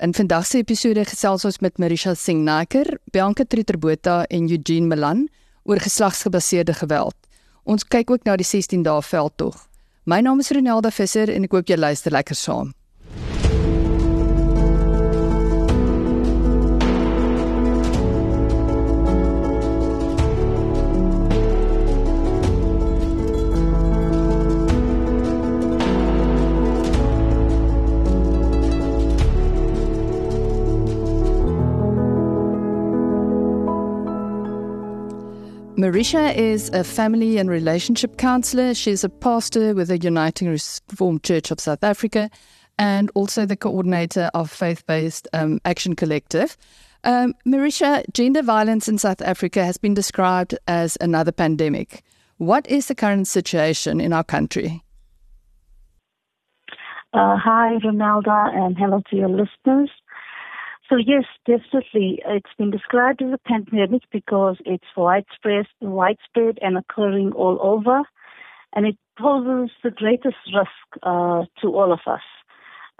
In vandag se episode gesels ons met Marisha Singnaker, Bianca Triterbota en Eugene Milan oor geslagsgebaseerde geweld. Ons kyk ook na die 16 dae veldtog. My naam is Renelda Visser en ek hoop jy luister lekker saam. Marisha is a family and relationship counselor. She's a pastor with the Uniting Reformed Church of South Africa and also the coordinator of Faith Based um, Action Collective. Um, Marisha, gender violence in South Africa has been described as another pandemic. What is the current situation in our country? Uh, hi, Ronalda, and hello to your listeners. So yes, definitely, it's been described as a pandemic because it's widespread, widespread and occurring all over, and it poses the greatest risk uh, to all of us.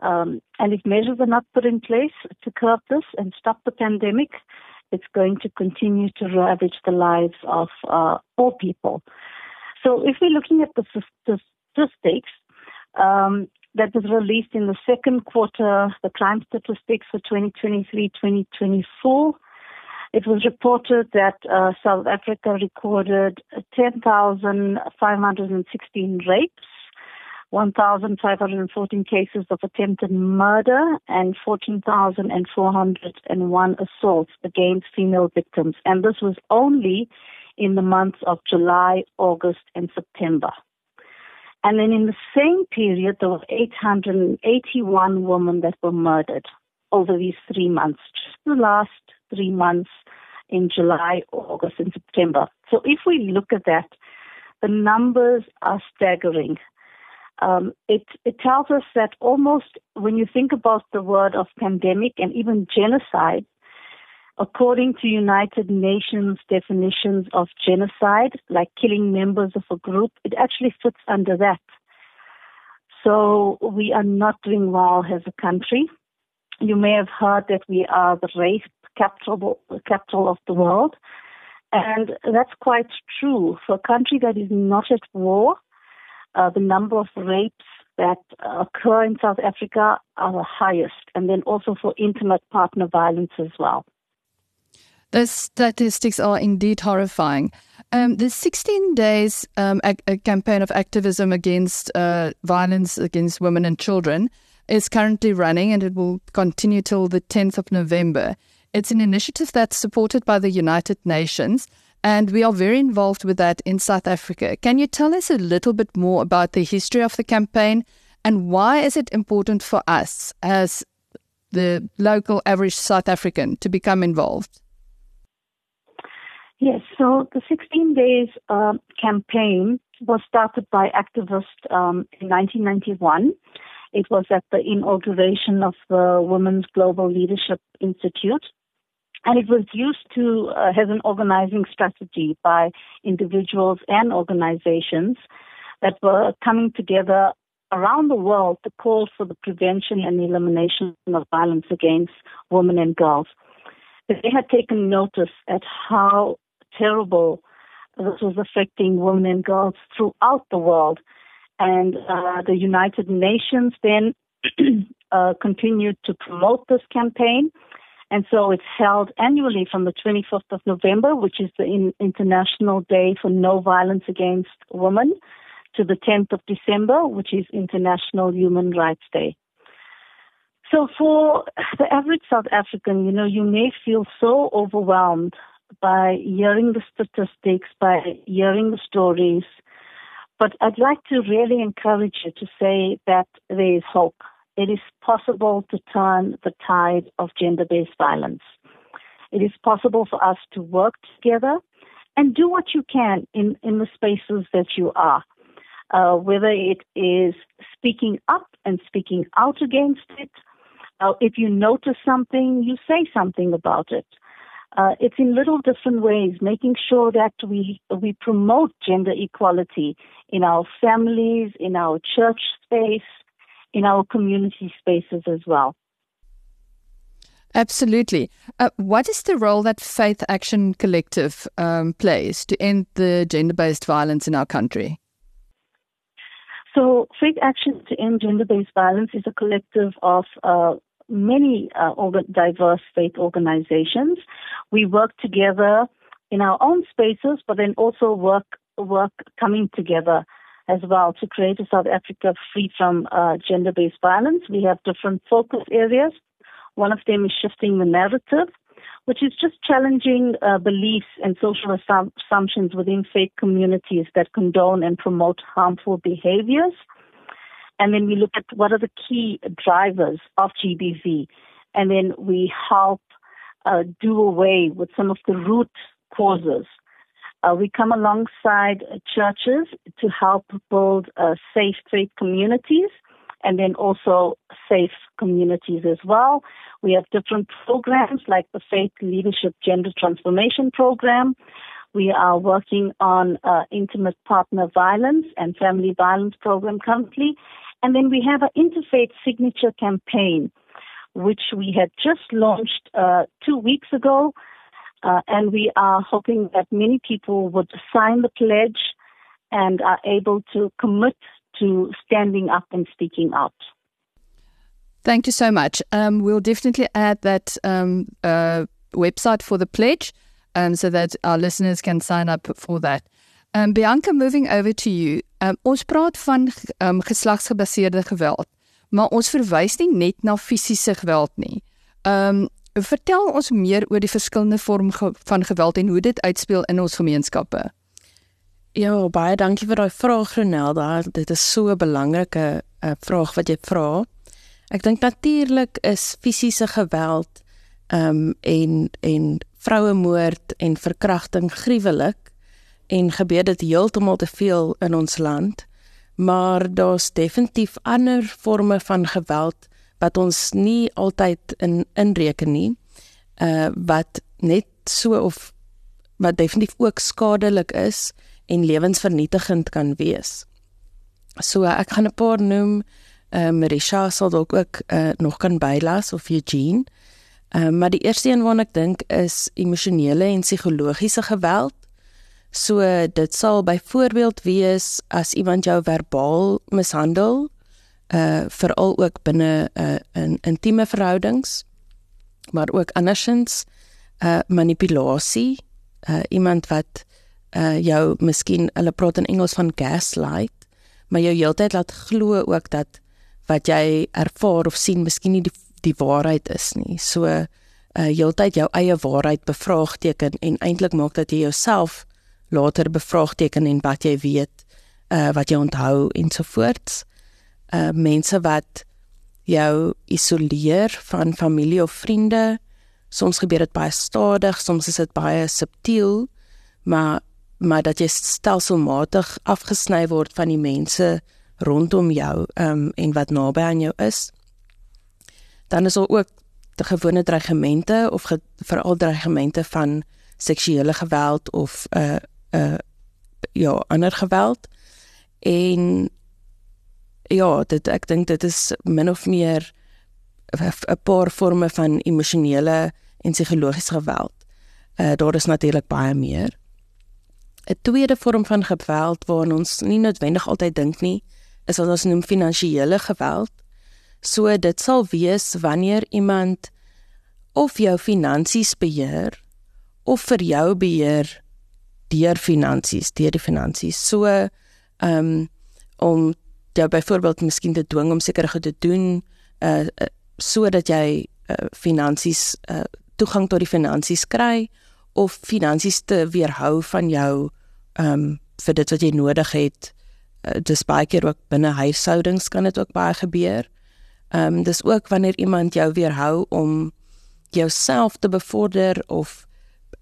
Um, and if measures are not put in place to curb this and stop the pandemic, it's going to continue to ravage the lives of uh, all people. So if we're looking at the statistics, um, that was released in the second quarter, the crime statistics for 2023-2024. It was reported that uh, South Africa recorded 10,516 rapes, 1,514 cases of attempted murder, and 14,401 assaults against female victims. And this was only in the months of July, August, and September. And then in the same period, there were 881 women that were murdered over these three months, just the last three months in July, August, and September. So if we look at that, the numbers are staggering. Um, it, it tells us that almost when you think about the word of pandemic and even genocide, according to United Nations definitions of genocide, like killing members of a group, it actually fits under that. So we are not doing well as a country. You may have heard that we are the rape capital, capital of the world. And that's quite true. For a country that is not at war, uh, the number of rapes that occur in South Africa are the highest, and then also for intimate partner violence as well. The statistics are indeed horrifying. Um, the 16 days um, a, a campaign of activism against uh, violence against women and children is currently running and it will continue till the 10th of November. It's an initiative that's supported by the United Nations and we are very involved with that in South Africa. Can you tell us a little bit more about the history of the campaign and why is it important for us as the local average South African to become involved? Yes, so the 16 Days uh, campaign was started by activists um, in 1991. It was at the inauguration of the Women's Global Leadership Institute. And it was used to uh, as an organizing strategy by individuals and organizations that were coming together around the world to call for the prevention and elimination of violence against women and girls. They had taken notice at how terrible this was affecting women and girls throughout the world. And uh, the United Nations then uh, continued to promote this campaign. And so it's held annually from the 25th of November, which is the in- International Day for No Violence Against Women, to the 10th of December, which is International Human Rights Day. So for the average South African, you know, you may feel so overwhelmed by hearing the statistics, by hearing the stories. But I'd like to really encourage you to say that there is hope. It is possible to turn the tide of gender based violence. It is possible for us to work together and do what you can in, in the spaces that you are. Uh, whether it is speaking up and speaking out against it, uh, if you notice something, you say something about it. Uh, it's in little different ways, making sure that we we promote gender equality in our families, in our church space, in our community spaces as well. Absolutely. Uh, what is the role that Faith Action Collective um, plays to end the gender based violence in our country? So, Faith Action to End Gender Based Violence is a collective of uh, many uh, diverse faith organizations. We work together in our own spaces, but then also work work coming together as well to create a South Africa free from uh, gender based violence. We have different focus areas. One of them is shifting the narrative, which is just challenging uh, beliefs and social assum- assumptions within faith communities that condone and promote harmful behaviors. And then we look at what are the key drivers of GBV. And then we help uh, do away with some of the root causes. Uh, we come alongside churches to help build uh, safe faith communities and then also safe communities as well. We have different programs like the Faith Leadership Gender Transformation Program. We are working on uh, intimate partner violence and family violence program currently. And then we have an interfaith signature campaign, which we had just launched uh, two weeks ago. Uh, and we are hoping that many people would sign the pledge and are able to commit to standing up and speaking out. Thank you so much. Um, we'll definitely add that um, uh, website for the pledge um, so that our listeners can sign up for that. Um, Bianca, moving over to you. Um, ons praat van um, geslagsgebaseerde geweld, maar ons verwys nie net na fisiese geweld nie. Um, vertel ons meer oor die verskillende vorme ge van geweld en hoe dit uitspeel in ons gemeenskappe. Ja, baie dankie vir daai vraag Ronelda. Dit is so 'n belangrike uh, vraag wat jy vra. Ek dink natuurlik is fisiese geweld ehm um, en en vrouemoord en verkrachting gruwelik en gebeur dit heeltemal te veel in ons land. Maar daar's definitief ander forme van geweld wat ons nie altyd in inreken nie. Uh wat net so of wat definitief ook skadelik is en lewensvernietigend kan wees. So ek gaan 'n paar noem. Ehm uh, Marisha sal dalk ook uh, nog kan bylas of Eugene. Ehm uh, maar die eerste een waarna ek dink is emosionele en psigologiese geweld. So dit sal byvoorbeeld wees as iemand jou verbaal mishandel, uh veral ook binne 'n uh, in intieme verhoudings, maar ook andersins uh manipulasie, uh iemand wat uh jou miskien hulle praat in Engels van gaslight, maar jou heeltyd laat glo ook dat wat jy ervaar of sien miskien nie die, die waarheid is nie. So uh heeltyd jou eie waarheid bevraagteken en eintlik maak dat jy jouself later bevraagteken en wat jy weet, uh wat jy onthou ensovoorts. Uh mense wat jou isoleer van familie of vriende. Soms gebeur dit baie stadig, soms is dit baie subtiel, maar maar dat jy stelselmatig afgesny word van die mense rondom jou um, en wat naby aan jou is. Dan is daar ook die gewone dreigemente of ge, veral dreigemente van seksuele geweld of 'n uh, uh, ja, ander geweld. En ja, dit ek dink dit is min of meer 'n paar forme van emosionele en psigologiese geweld. Uh, daar is natuurlik baie meer. 'n tweede vorm van geweld waarna ons nie noodwendig altyd dink nie, is wat ons noem finansiële geweld. So dit sal wees wanneer iemand of jou finansies beheer of vir jou beheer deur finansies, deur die finansies. So ehm um, om jou byvoorbeeld miskien te dwing om sekere goed te doen uh sodat jy uh, finansies uh toegang tot die finansies kry of finansies te weerhou van jou ehm um, vir dit wat jy nodig het. Uh, dis baie keer ook binne huishoudings kan dit ook baie gebeur. Ehm um, dis ook wanneer iemand jou weerhou om jouself te bevorder of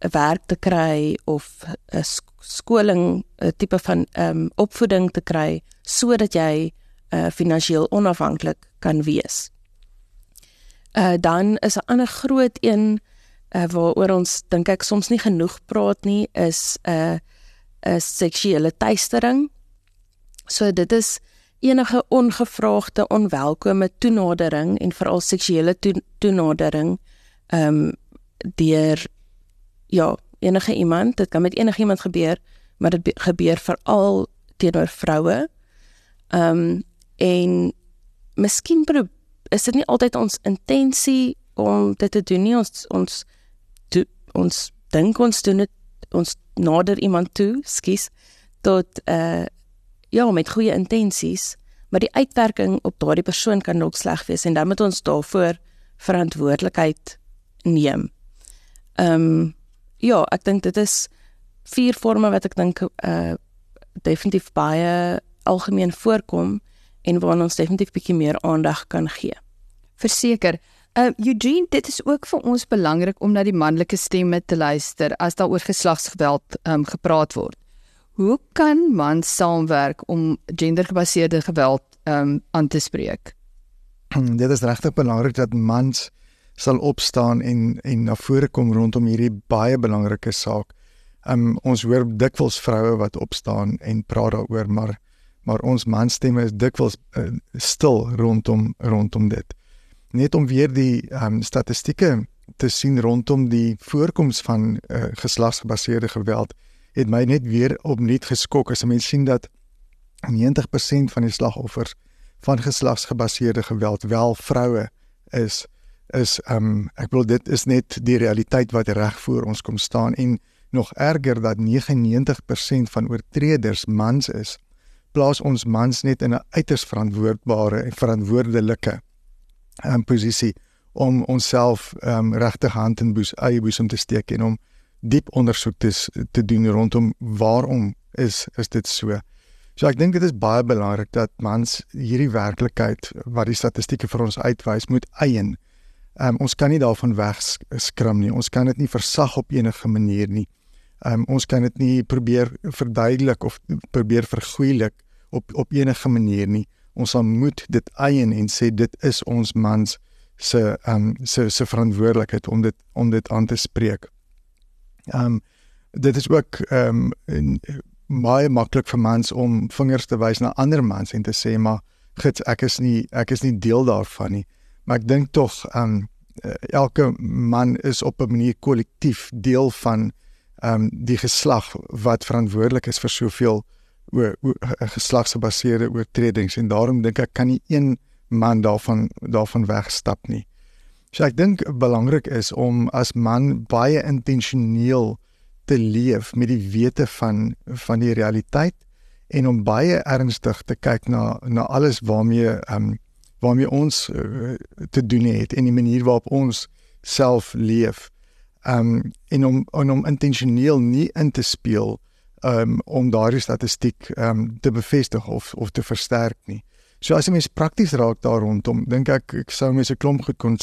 'n werk te kry of 'n skoling 'n tipe van ehm um, opvoeding te kry sodat jy uh, finansiëel onafhanklik kan wees. Uh dan is 'n ander groot een uh, waaroor ons dink ek soms nie genoeg praat nie is 'n uh, 'n seksuele teistering. So dit is enige ongevraagde onwelkome toenadering en veral seksuele toenadering ehm um, deur ja, enige iemand, dit kan met enige iemand gebeur, maar dit gebeur veral teenoor vroue. Ehm um, en miskien is dit nie altyd ons intensie om dit te doen nie. Ons ons do, ons dink ons doen dit ons nader iemand toe, skus, tot uh ja, met goeie intensies, maar die uitwerking op daardie persoon kan nog sleg wees en dan moet ons daarvoor verantwoordelikheid neem. Ehm um, ja, ek dink dit is vier forme wat ek dink uh definitief baie algemeen voorkom en waaraan ons definitief bietjie meer aandag kan gee. Verseker. Uh Eugene, dit is ook vir ons belangrik om na die manlike stemme te luister as daar oor geslagsgeweld um gepraat word. Hoe kan mans saamwerk om gendergebaseerde geweld um aan te spreek? Dit is regtig belangrik dat mans sal opstaan en en na vore kom rondom hierdie baie belangrike saak. Um ons hoor dikwels vroue wat opstaan en praat daaroor, maar maar ons manstemme is dikwels uh, stil rondom rondom dit. Net om weer die um statistieke te sien rondom die voorkoms van uh, geslagsgebaseerde geweld het my net weer opnuut geskok as 'n mens sien dat 90% van die slagoffers van geslagsgebaseerde geweld wel vroue is is um ek bedoel dit is net die realiteit wat reg voor ons kom staan en nog erger dat 99% van oortreders mans is plaas ons mans net in 'n uiters verantwoordbare en verantwoordelike um, posisie om onsself um regtig hand in boes eie boes om te steek en om diep ondersoek te te doen rondom waarom is is dit so. So ek dink dit is baie belangrik dat mans hierdie werklikheid wat die statistieke vir ons uitwys moet eien. Um, ons kan nie daarvan wegskrim nie. Ons kan dit nie versag op enige manier nie. Um, ons kan dit nie probeer verduidelik of probeer vergoeilik op op enige manier nie. Ons moet dit eien en sê dit is ons mans se um se se verantwoordelikheid om dit om dit aan te spreek. Um dit is ook um baie maklik vir mans om vingers te wys na ander mans en te sê maar gits ek is nie ek is nie deel daarvan nie. Maar ek dink tog um elke man is op 'n manier kollektief deel van um die geslag wat verantwoordelik is vir soveel oor, oor geslagsgebaseerde oortredings en daarom dink ek kan nie een man daarvan daarvan wegstap nie. So ek dink belangrik is om as man baie intentioneel te leef met die wete van van die realiteit en om baie ernstig te kyk na na alles waarmee um, waarmee ons uh, te doen het en die manier waarop ons self leef um en om en om intentioneel nie in te speel um om daardie statistiek um te bevestig of of te versterk nie. So as jy mens prakties raak daar rondom, dink ek ek sou mens 'n klomp goed kon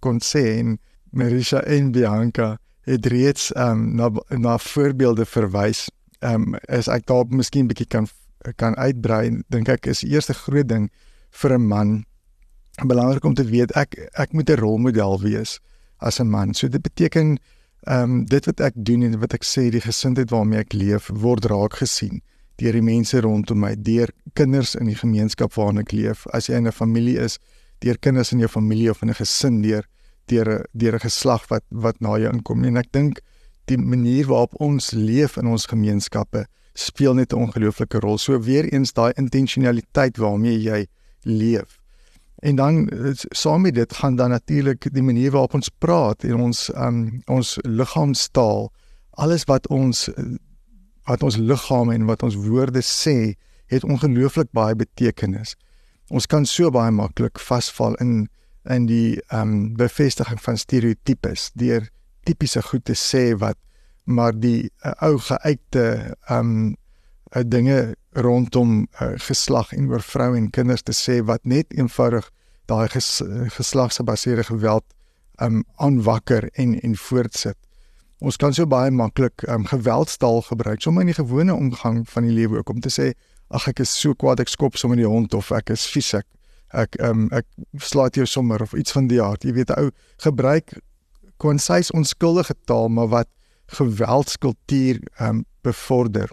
kon sê en Marisha en Bianca het reeds um na na voorbeelde verwys. Um as ek daar miskien bietjie kan kan uitbrei, dink ek is die eerste groot ding vir 'n man belangrik om te weet ek ek moet 'n rolmodel wees as 'n man. So dit beteken ehm um, dit wat ek doen en wat ek sê die gesindheid waarmee ek leef word raak gesien deur die mense rondom my, deur kinders in die gemeenskap waarin ek leef. As jy in 'n familie is, deur kinders in jou familie of in 'n gesin deur deur deur 'n geslag wat wat na jou inkom. En ek dink die manier waarop ons leef in ons gemeenskappe speel net 'n ongelooflike rol. So weer eens daai intentionaliteit waarmee jy leef. En dan eh, saam met dit gaan dan natuurlik die manier waarop ons praat en ons um ons liggaamstaal, alles wat ons eh, wat ons liggaam en wat ons woorde sê, het ongelooflik baie betekenis. Ons kan so baie maklik vasval in in die um bevestiging van stereotypes deur tipiese goed te sê wat maar die uh, ou geuite um uh, dinge rondom uh, geslag en oor vroue en kinders te sê wat net eenvoudig daai ges, geslagsgebaseerde geweld um aanwakker en en voortsit. Ons kan so baie maklik um geweldstaal gebruik sommer in die gewone omgang van die lewe ook om te sê ag ek is so kwaad ek skop sommer die hond of ek is vies ek ek um ek slaat jou sommer of iets van die aard. Jy weet ou gebruik konsys onskuldige taal maar wat geweldskultuur um bevorder.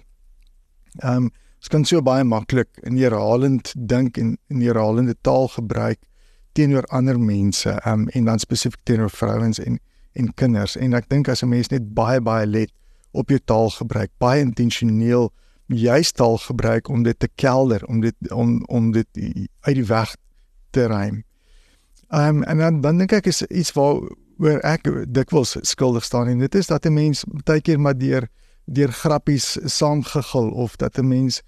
Um Ons kan so baie maklik in herhalend dink en in herhalende taal gebruik teenoor ander mense, um en dan spesifiek teenoor vrouens en en kinders en ek dink as 'n mens net baie baie let op jou taalgebruik, baie intentioneel juist taal gebruik om dit te kelder, om dit om om dit uit die weg te ruim. Ehm um, en dan dan dink ek is iets waar oor ek dikwels skuldig staan en dit is dat 'n mens baie keer maar deur deur grappies saamgegil of dat 'n mens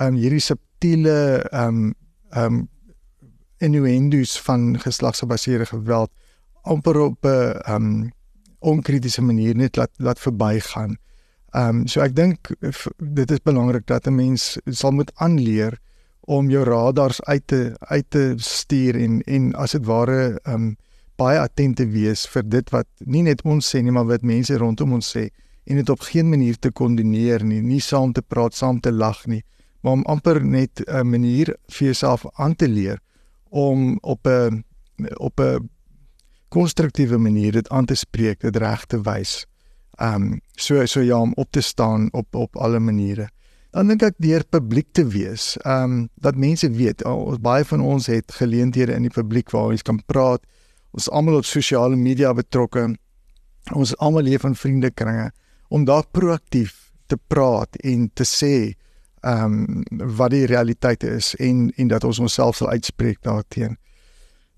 um, hierdie subtiele um, um, innuendos van geslagsgebaseerde geweld amper op 'n um, onkritiese manier net laat laat verbygaan. Um, so ek dink dit is belangrik dat 'n mens sal moet aanleer om jou radars uit te uit te stuur en en as dit ware um, baie attent te wees vir dit wat nie net ons sê nie maar wat mense rondom ons sê en dit op geen manier te kondineer nie, nie saam te praat, saam te lag nie, maar om amper net 'n manier vir jouself aan te leer om op 'n op 'n konstruktiewe manier dit aan te spreek, dit reg te wys. Um, so so ja om op te staan op op alle maniere. Dan dink ek deur publiek te wees. Um, dat mense weet, ons baie van ons het geleenthede in die publiek waar ons kan praat. Ons almal op sosiale media betrokke. Ons almal leef in vriendekringe om daar proaktief te praat en te sê ehm um, wat die realiteit is en en dat ons onsself sal uitspreek daarteenoor.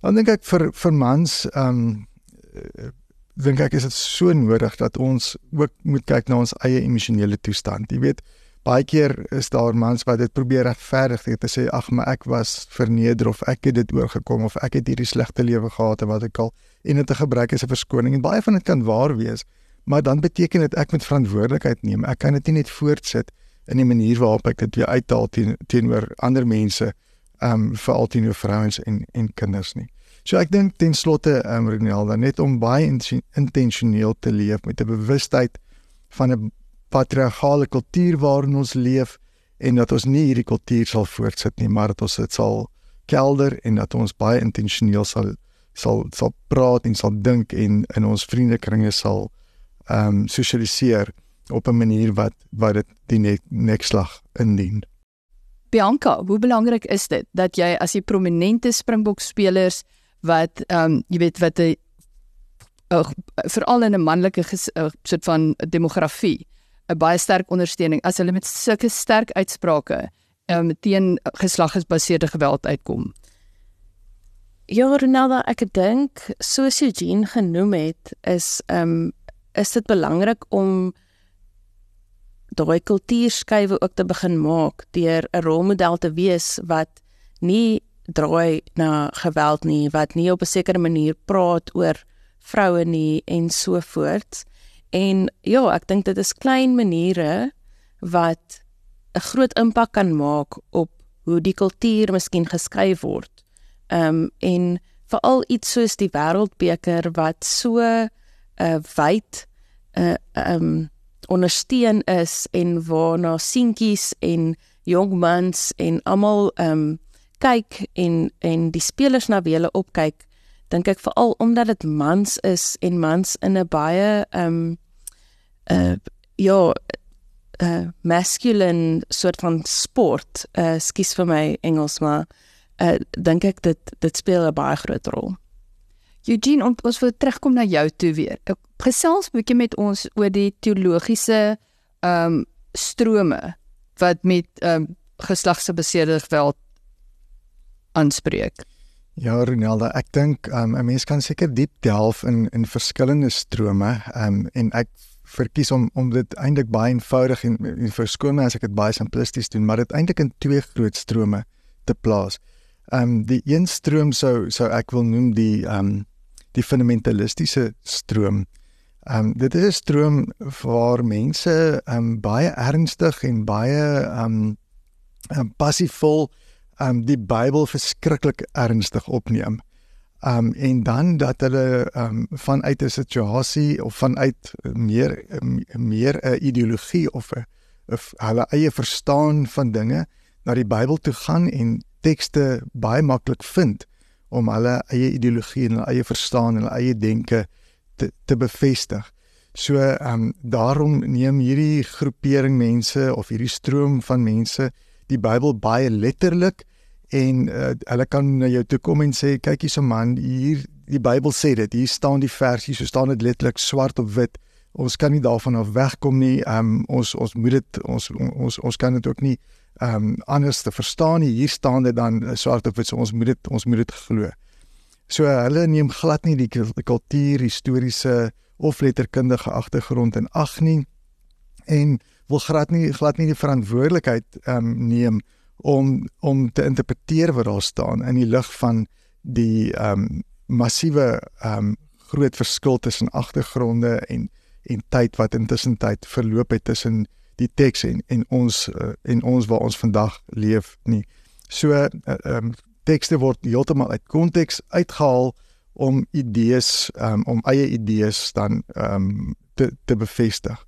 Dan dink ek vir vir mans ehm um, dink ek is dit so nodig dat ons ook moet kyk na ons eie emosionele toestand. Jy weet, baie keer is daar mans wat dit probeer regverdig deur te sê ag, maar ek was verneder of ek het dit oorgekom of ek het hierdie slegte lewe gehad en wat ek al en dit te gebruik as 'n verskoning en baie van dit kan waar wees, maar dan beteken dit ek moet verantwoordelikheid neem. Ek kan dit nie net voortsit in die manier waarop ek dit weer uithaal teen, teenoor ander mense, ehm um, veral teenoor vrouens en en kinders nie. So ek dink ten slotte ehm um, Renelda net om baie intentioneel te leef met 'n bewustheid van 'n patriargale kultuur waarin ons leef en dat ons nie hierdie kultuur sal voortsit nie, maar dat ons dit sal kelder en dat ons baie intentioneel sal sal sal praat en sal dink en in ons vriendekringe sal ehm um, sosialiseer op 'n manier wat wat dit die ne nekslag indien. Bianca, hoe belangrik is dit dat jy as die prominente Springbok spelers wat ehm um, jy weet wat 'n uh, veral in 'n manlike uh, soort van demografie 'n baie sterk ondersteuning as hulle met sulke sterk uitsprake ehm um, teen geslagsgebaseerde geweld uitkom. Ja, Ronaldo, ek dink soos Eugene genoem het, is ehm um, is dit belangrik om daai kultuurskuiwe ook te begin maak deur 'n rolmodel te wees wat nie draai na geweld nie, wat nie op 'n sekere manier praat oor vroue nie en so voort. En ja, ek dink dit is klein maniere wat 'n groot impak kan maak op hoe die kultuur miskien geskryf word. Ehm um, en veral iets soos die wêreldbeker wat so uh, wyd uh, um, ondersteun is en waarna seentjies en jong mans en almal um, kyk en en die spelers na wie hulle opkyk, dink ek veral omdat dit mans is en mans in 'n baie um, uh ja, uh, masculine soort van sport, uh skus vir my Engels maar uh dink ek dit dit speel 'n baie groot rol. Eugene, ons wil terugkom na jou toe weer. Ek gesels 'n bietjie met ons oor die teologiese ehm um, strome wat met ehm um, geslagsgebaseerde geweld aanspreek. Ja, Ronaldo, ek dink um, 'n mens kan seker diep delf in in verskillende strome um, en ek verkies om om dit eintlik baie eenvoudig en, en verskoon my as ek dit baie simplisties doen, maar dit eintlik in twee groot strome te plaas. Ehm um, die een stroom sou sou ek wil noem die ehm um, die fundamentalistiese stroom. Ehm um, dit is 'n stroom waar mense ehm um, baie ernstig en baie ehm um, passiefvol um die Bybel verskriklik ernstig opneem. Um en dan dat hulle um vanuit 'n situasie of vanuit meer meer 'n ideologie of 'n hulle eie verstaan van dinge na die Bybel toe gaan en tekste baie maklik vind om hulle eie ideologie en hulle eie verstaan en hulle eie denke te te bevestig. So ehm um, daarom neem hierdie groepering mense of hierdie stroom van mense die Bybel baie letterlik en uh, hulle kan na jou toe kom en sê kyk hierso man hier die Bybel sê dit. Hier staan die versie, so staan dit letterlik swart op wit. Ons kan nie daarvan af wegkom nie. Um, ons ons moet dit ons ons ons kan dit ook nie ehm um, anders te verstaan nie. Hier staan dit dan swart op wit. So ons moet dit ons moet dit glo. So hulle neem glad nie die kultuur, historiese of letterkundige agtergrond in ag nie en wil glad nie glad nie die verantwoordelikheid ehm um, neem om om te interpreteer wat daar staan in die lig van die ehm um, massiewe ehm um, groot verskil tussen agtergronde en en tyd wat intussen tyd verloop het tussen die teks en en ons uh, en ons waar ons vandag leef nie. So eh, ehm uh, um, tekste word heeltemal uit konteks uitgehaal om idees um, om eie idees dan ehm um, te te bevestig.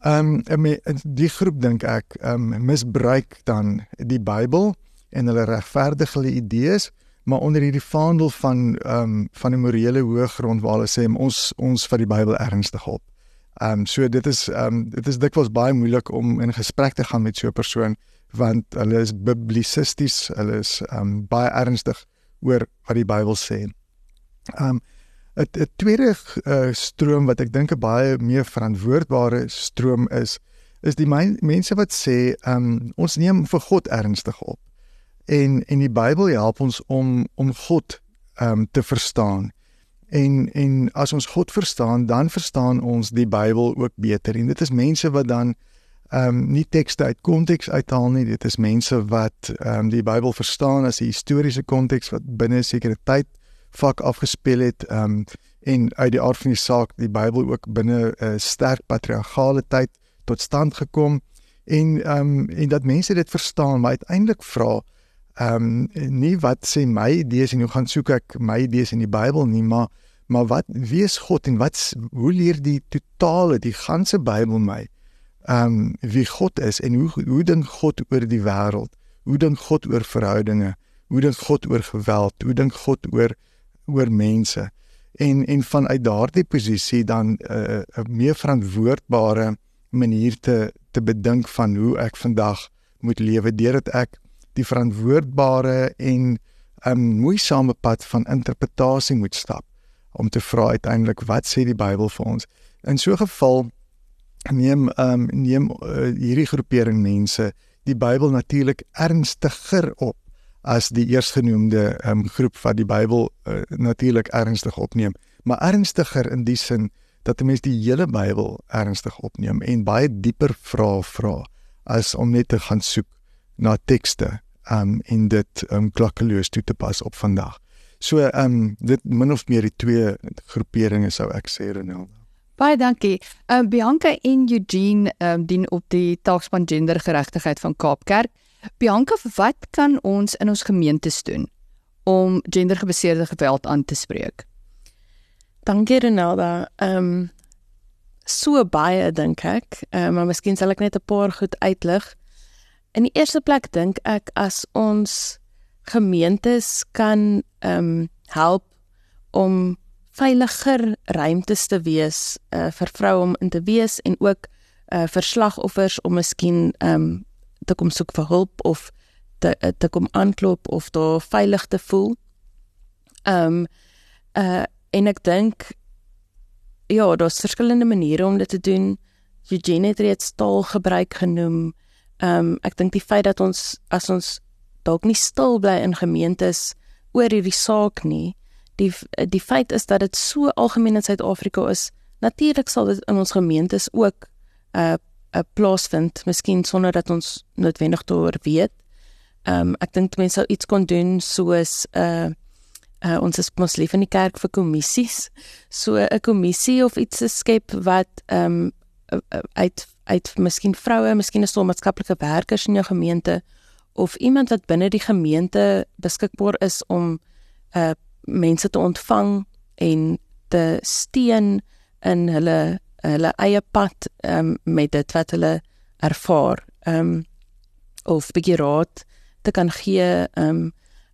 Ehm um, die groep dink ek ehm um, misbruik dan die Bybel en hulle regverdig hulle idees maar onder hierdie vaandel van ehm um, van 'n morele hoëgrond waar hulle sê ons ons vat die Bybel ernstig op. Ehm um, so dit is ehm um, dit is dikwels baie moeilik om in gesprek te gaan met so 'n persoon want hulle is biblisisties, hulle is ehm um, baie ernstig oor wat die Bybel sê. Ehm um, 'n tweede uh, stroom wat ek dink 'n baie meer verantwoordbare stroom is, is die mense wat sê, um, ons neem vir God ernstig op. En en die Bybel help ons om om God um, te verstaan. En en as ons God verstaan, dan verstaan ons die Bybel ook beter. En dit is mense wat dan ehm um, nie tekste uit konteks uithaal nie. Dit is mense wat ehm um, die Bybel verstaan as 'n historiese konteks wat binne 'n sekere tyd vak afgespeel het ehm um, en uit die aard van die saak die Bybel ook binne 'n uh, sterk patriargale tyd tot stand gekom en ehm um, en dat mense dit verstaan maar uiteindelik vra ehm um, nie wat sê my idees en hoe gaan soek ek my idees in die Bybel nie maar maar wat wie is God en wat hoe leer die totale die ganse Bybel my? Ehm um, wie God is en hoe hoe dink God oor die wêreld? Hoe dink God oor verhoudinge? Hoe dink God oor geweld? Hoe dink God oor oor mense? En en vanuit daardie posisie dan eh, 'n uh, meer verantwoordbare manier te te bedink van hoe ek vandag moet lewe deurdat ek die verantwoordbare en 'n um, moeisame pad van interpretasie moet stap om te vra uiteindelik wat sê die Bybel vir ons? In so 'n geval neem um, neem uh, hierdie groepering mense die Bybel natuurlik ernstiger op as die eersgenoemde um, groep wat die Bybel uh, natuurlik ernstig opneem, maar ernstiger in die sin dat 'n mens die hele Bybel ernstig opneem en baie dieper vra vra as om net te gaan soek na tekste um in dit um klakkeloos toe te pas op vandag. So um dit min of meer die twee groeperinge sou ek sê Ronel. Baie dankie. Um Bianca en Eugene um dien op die taakspan gendergeregtigheid van Kaapkerk. Bianca, wat kan ons in ons gemeentes doen om gendergebaseerde geweld aan te spreek? Dankie Renalda. Ehm um, so baie dink ek, um, maar miskien sal ek net 'n paar goed uitlig. In die eerste plek dink ek as ons gemeentes kan ehm um, help om veiliger ruimtes te wees uh, vir vroue om in te wees en ook uh, vir slagoffers om miskien ehm um, te kom soek vir hulp of te te kom aanklop of daar veilig te voel. Ehm um, uh en ek dink ja, daar's verskillende maniere om dit te doen. Eugene het reeds taal gebruik genoem. Ehm um, ek dink die feit dat ons as ons dalk nie stil bly in gemeentes oor hierdie saak nie, die die feit is dat dit so algemeen in Suid-Afrika is. Natuurlik sal dit in ons gemeentes ook uh uh, plaasvind, miskien sonder dat ons noodwendig daaroor weet. Ehm um, ek dink mense sou iets kon doen soos 'n uh, uh, ons is mos lief in die kerk vir kommissies. So 'n kommissie of iets te skep wat ehm um, uit uit miskien vroue, miskien 'n stel maatskaplike werkers in jou gemeente of iemand wat binne die gemeente beskikbaar is om uh mense te ontvang en te steun in hulle hulle eie pad um, met dit wat hulle ervaar um of bietjie raad te kan gee um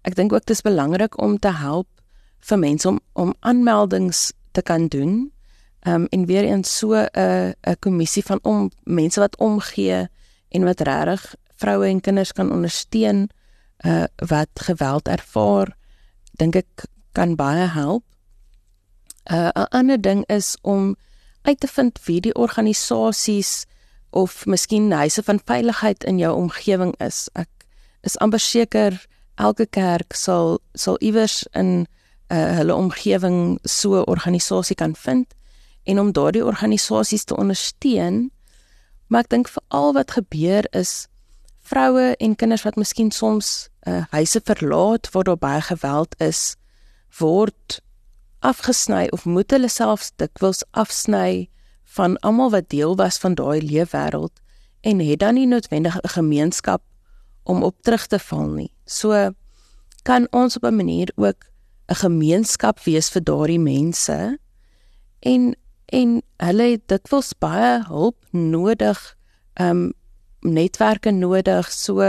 ek dink ook dit is belangrik om te help vir mense om om aanmeldings te kan doen um en weer eens so 'n 'n kommissie van om mense wat omgee en wat regtig vroue en kinders kan ondersteun uh wat geweld ervaar dink ek kan baie help. 'n uh, ander ding is om uit te vind wie die organisasies of miskien huise van veiligheid in jou omgewing is. Ek is amper seker elke kerk sal sal iewers in uh, hulle omgewing so 'n organisasie kan vind en om daardie organisasies te ondersteun. Maar ek dink veral wat gebeur is vroue en kinders wat miskien soms uh, huise verlaat waar daar baie geweld is, word afgesny of moet hulle selfs dikwels afsny van almal wat deel was van daai leefwêreld en het dan nie noodwendig 'n gemeenskap om op terug te val nie. So kan ons op 'n manier ook 'n gemeenskap wees vir daardie mense en en hulle het dikwels baie hulp nodig, ehm um, netwerke nodig. So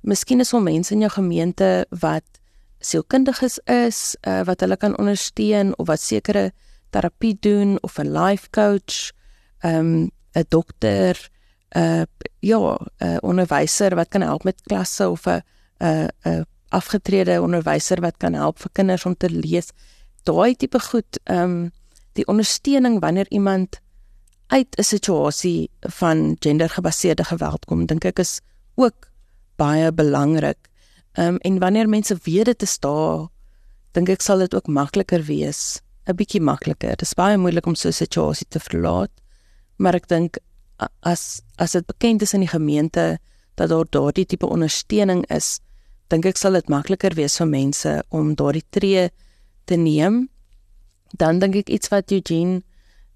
miskien is daar mense in jou gemeente wat sielkundiges is, uh, wat hulle kan ondersteun of wat sekere terapie doen of 'n life coach, ehm, 'n um, dokter, 'n uh, ja, 'n onderwyser wat kan help met klasse of 'n 'n 'n afgetrede onderwyser wat kan help vir kinders om te lees. Daai tipe goed, ehm um, die ondersteuning wanneer iemand uit 'n situasie van gendergebaseerde geweld kom, dink ek is ook baie belangrik. Ehm um, en wanneer mense weet dit is daar, dink ek sal dit ook makliker wees, 'n bietjie makliker. Dit is baie moeilik om so 'n situasie te verlaat, maar ek dink as as dit bekend is in die gemeente dat daar daardie tipe ondersteuning is, dink ek sal dit makliker wees vir mense om daardie tree te neem. Dan dink ek iets wat Eugene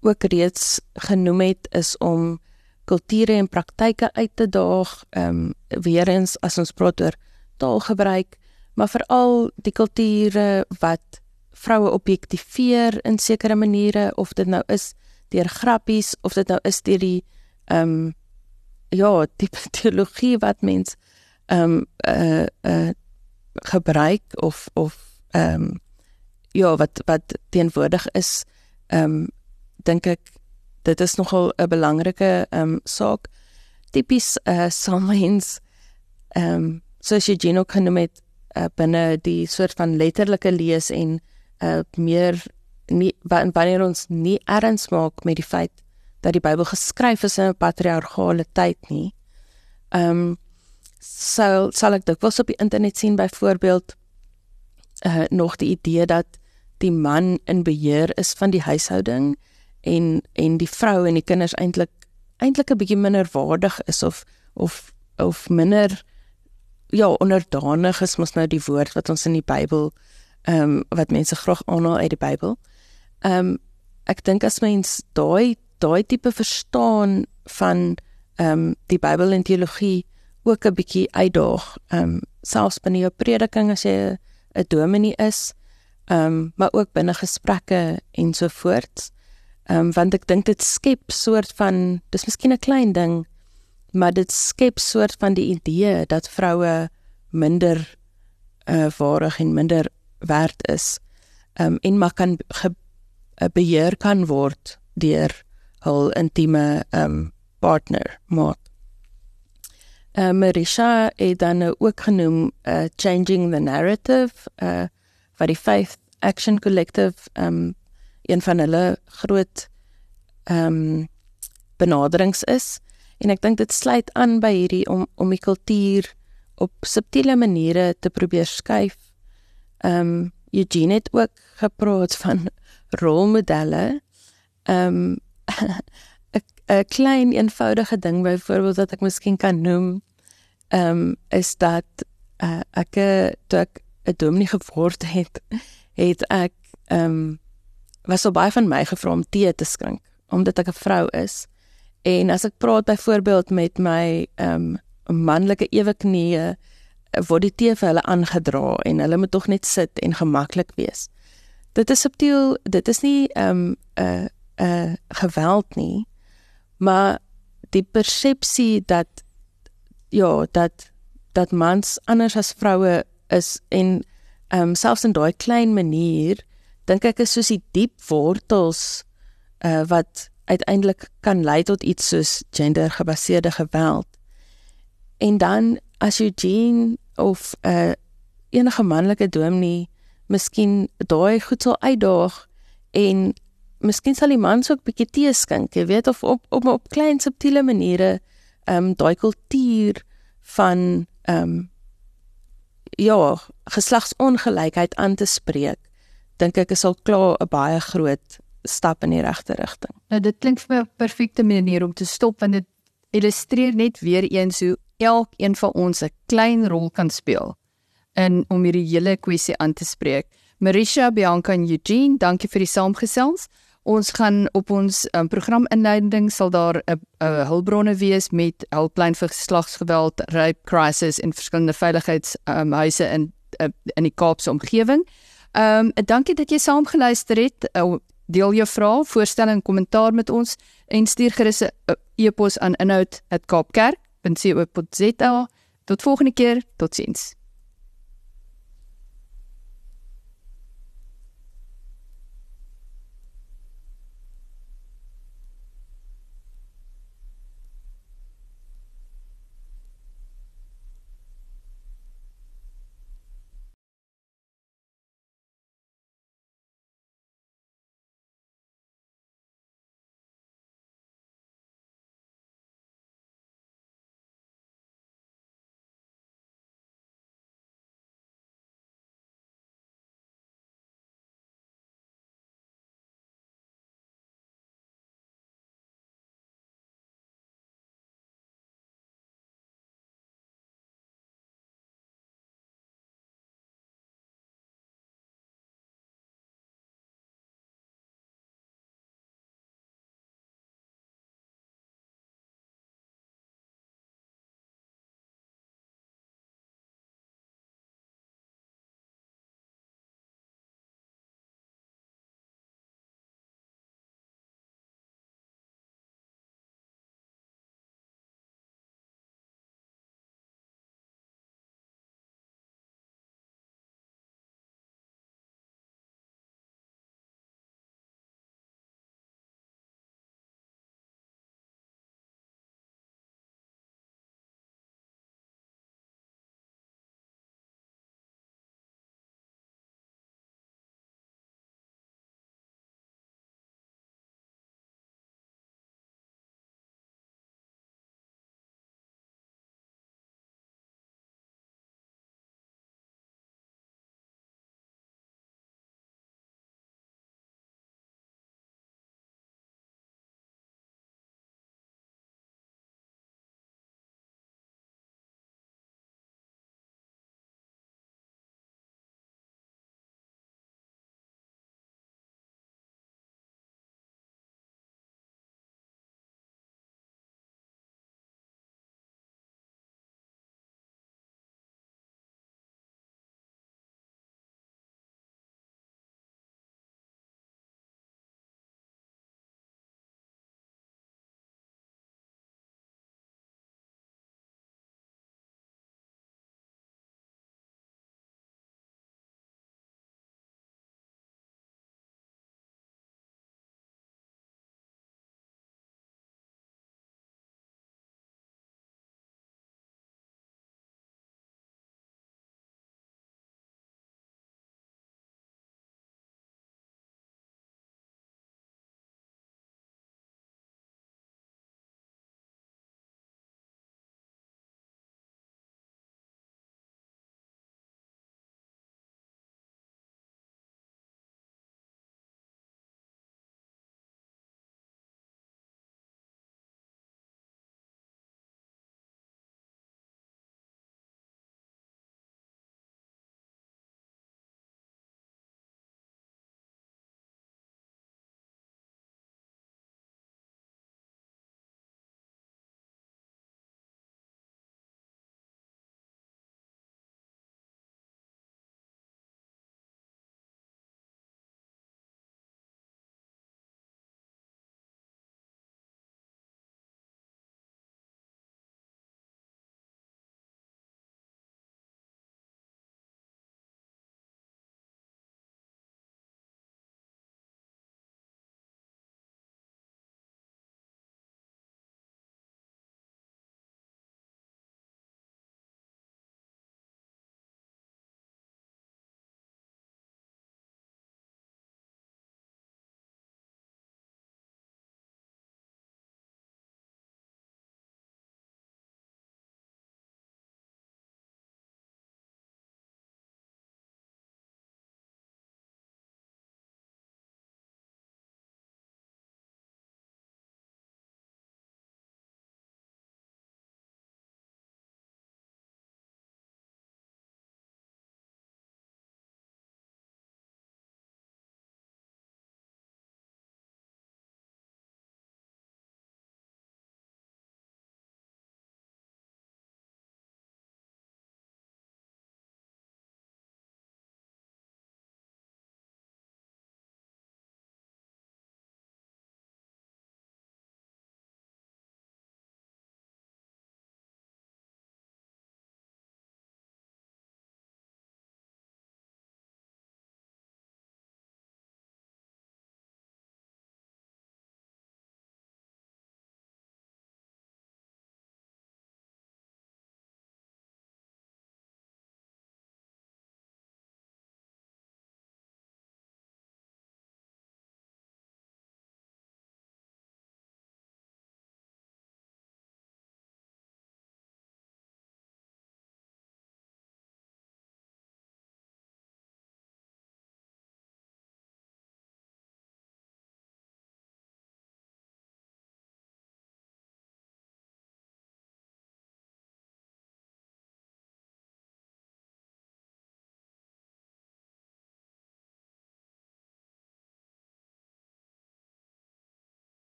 ook reeds genoem het is om kulture en praktyke uit te daag. Ehm um, weer eens as ons praat oor taalgebruik, maar veral die kulture wat vroue objektiveer in sekere maniere of dit nou is deur grappies of dit nou is deur die ehm um, ja, die teologie wat mens ehm um, eh uh, eh uh, gebruik of of ehm um, ja, wat wat teenwoordig is ehm um, dink ek dit is nogal 'n belangrike ehm um, saak tipies eh uh, sommens ehm um, soos jy genoem kan noem met uh, binne die soort van letterlike lees en uh, meer nie wanneer ons nie erns maak met die feit dat die Bybel geskryf is in 'n patriargale tyd nie. Ehm um, sal sal ek dikwels op die internet sien byvoorbeeld uh nog die idee dat die man in beheer is van die huishouding en en die vrou en die kinders eintlik eintlik 'n bietjie minder waardig is of of of minder ja, onderdanig is mos nou die woord wat ons in die Bybel ehm um, wat mense graag aanhaal uit die Bybel. Ehm um, ek dink as mens daai daai tipe verstaan van ehm um, die Bybel en teologie ook 'n bietjie uitdaag. Ehm um, selfs binne jou prediking as jy 'n dominee is, ehm um, maar ook binne gesprekke en so voort. Ehm um, want ek dink dit skep soort van dis miskien 'n klein ding, maar dit skep soort van die idee dat vroue minder uh waardig en minder werd is um en maar kan ge, uh, beheer kan word deur hul intieme um partner maar uh, Marisha het dan ook genoem uh changing the narrative uh wat die Faith Action Collective um een van hulle groot um benaderings is En ek dink dit sluit aan by hierdie om om die kultuur op subtiele maniere te probeer skuif. Um, Eugene het ook gepraat van rolmodelle. Um, 'n klein eenvoudige ding byvoorbeeld wat ek miskien kan noem ehm um, is dat uh, ek toe ek 'n dominee geword het, het ek ehm um, was so baie van my gevra om tee te skink omdat ek 'n vrou is. En as ek praat byvoorbeeld met my ehm um, manlike eweknieë word die tee vir hulle aangedra en hulle moet tog net sit en gemaklik wees. Dit is subtiel, dit is nie ehm um, 'n uh, 'n uh, geweld nie, maar die persepsie dat ja, dat dat mans anders as vroue is en ehm um, selfs in daai klein manier dink ek is soos die diep wortels uh, wat uiteindelik kan lei tot iets soos gendergebaseerde geweld. En dan as Eugene of 'n uh, enige manlike dominee miskien daai goed sal uitdaag en miskien sal die mans ook bietjie tee skink, jy weet of op op op klein subtiele maniere ehm um, daai kultuur van ehm um, ja, geslagsongelykheid aan te spreek, dink ek is al klaar 'n baie groot stap in die regte rigting. Nou dit klink vir my 'n perfekte manier om te stop want dit illustreer net weer eens hoe elkeen van ons 'n klein rol kan speel in om hierdie hele kwessie aan te spreek. Marisha, Bianca en Eugene, dankie vir die saamgesels. Ons gaan op ons um, programinleiding sal daar 'n hulpbronne wees met helpline vir geslagsgeweld, rape crisis en verskillende veiligheidshuise um, in uh, in die Kaapse omgewing. Ehm um, dankie dat jy saamgeluister het. Uh, deel jou vrae, voorstelle en kommentaar met ons en stuur gerus 'n e-pos aan inhoud@kaapkerk.co.za. Tot volgende keer, totsiens.